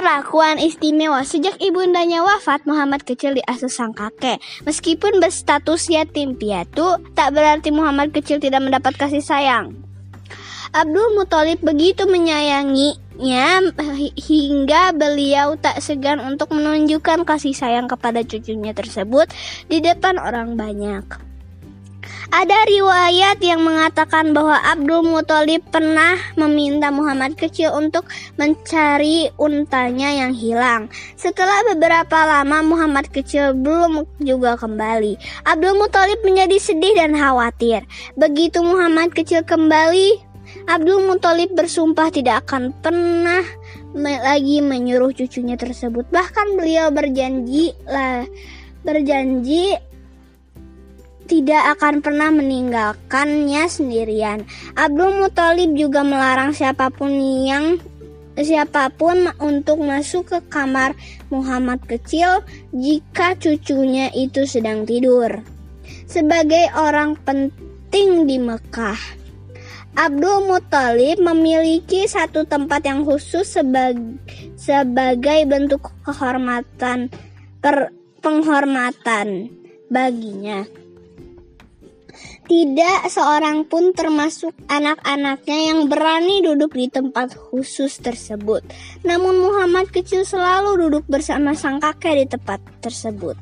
Perlakuan istimewa Sejak ibundanya wafat, Muhammad kecil diasuh sang kakek. Meskipun berstatus yatim piatu, tak berarti Muhammad kecil tidak mendapat kasih sayang. Abdul Muthalib begitu menyayanginya hingga beliau tak segan untuk menunjukkan kasih sayang kepada cucunya tersebut di depan orang banyak. Ada riwayat yang mengatakan bahwa Abdul Muthalib pernah meminta Muhammad kecil untuk mencari untanya yang hilang. Setelah beberapa lama Muhammad kecil belum juga kembali. Abdul Muthalib menjadi sedih dan khawatir. Begitu Muhammad kecil kembali, Abdul Muthalib bersumpah tidak akan pernah lagi menyuruh cucunya tersebut. Bahkan beliau berjanji lah berjanji tidak akan pernah meninggalkannya sendirian. Abdul Muthalib juga melarang siapa pun yang siapa pun untuk masuk ke kamar Muhammad kecil jika cucunya itu sedang tidur. Sebagai orang penting di Mekah, Abdul Muthalib memiliki satu tempat yang khusus sebagai, sebagai bentuk kehormatan per, penghormatan baginya. Tidak seorang pun termasuk anak-anaknya yang berani duduk di tempat khusus tersebut. Namun Muhammad kecil selalu duduk bersama sang kakek di tempat tersebut.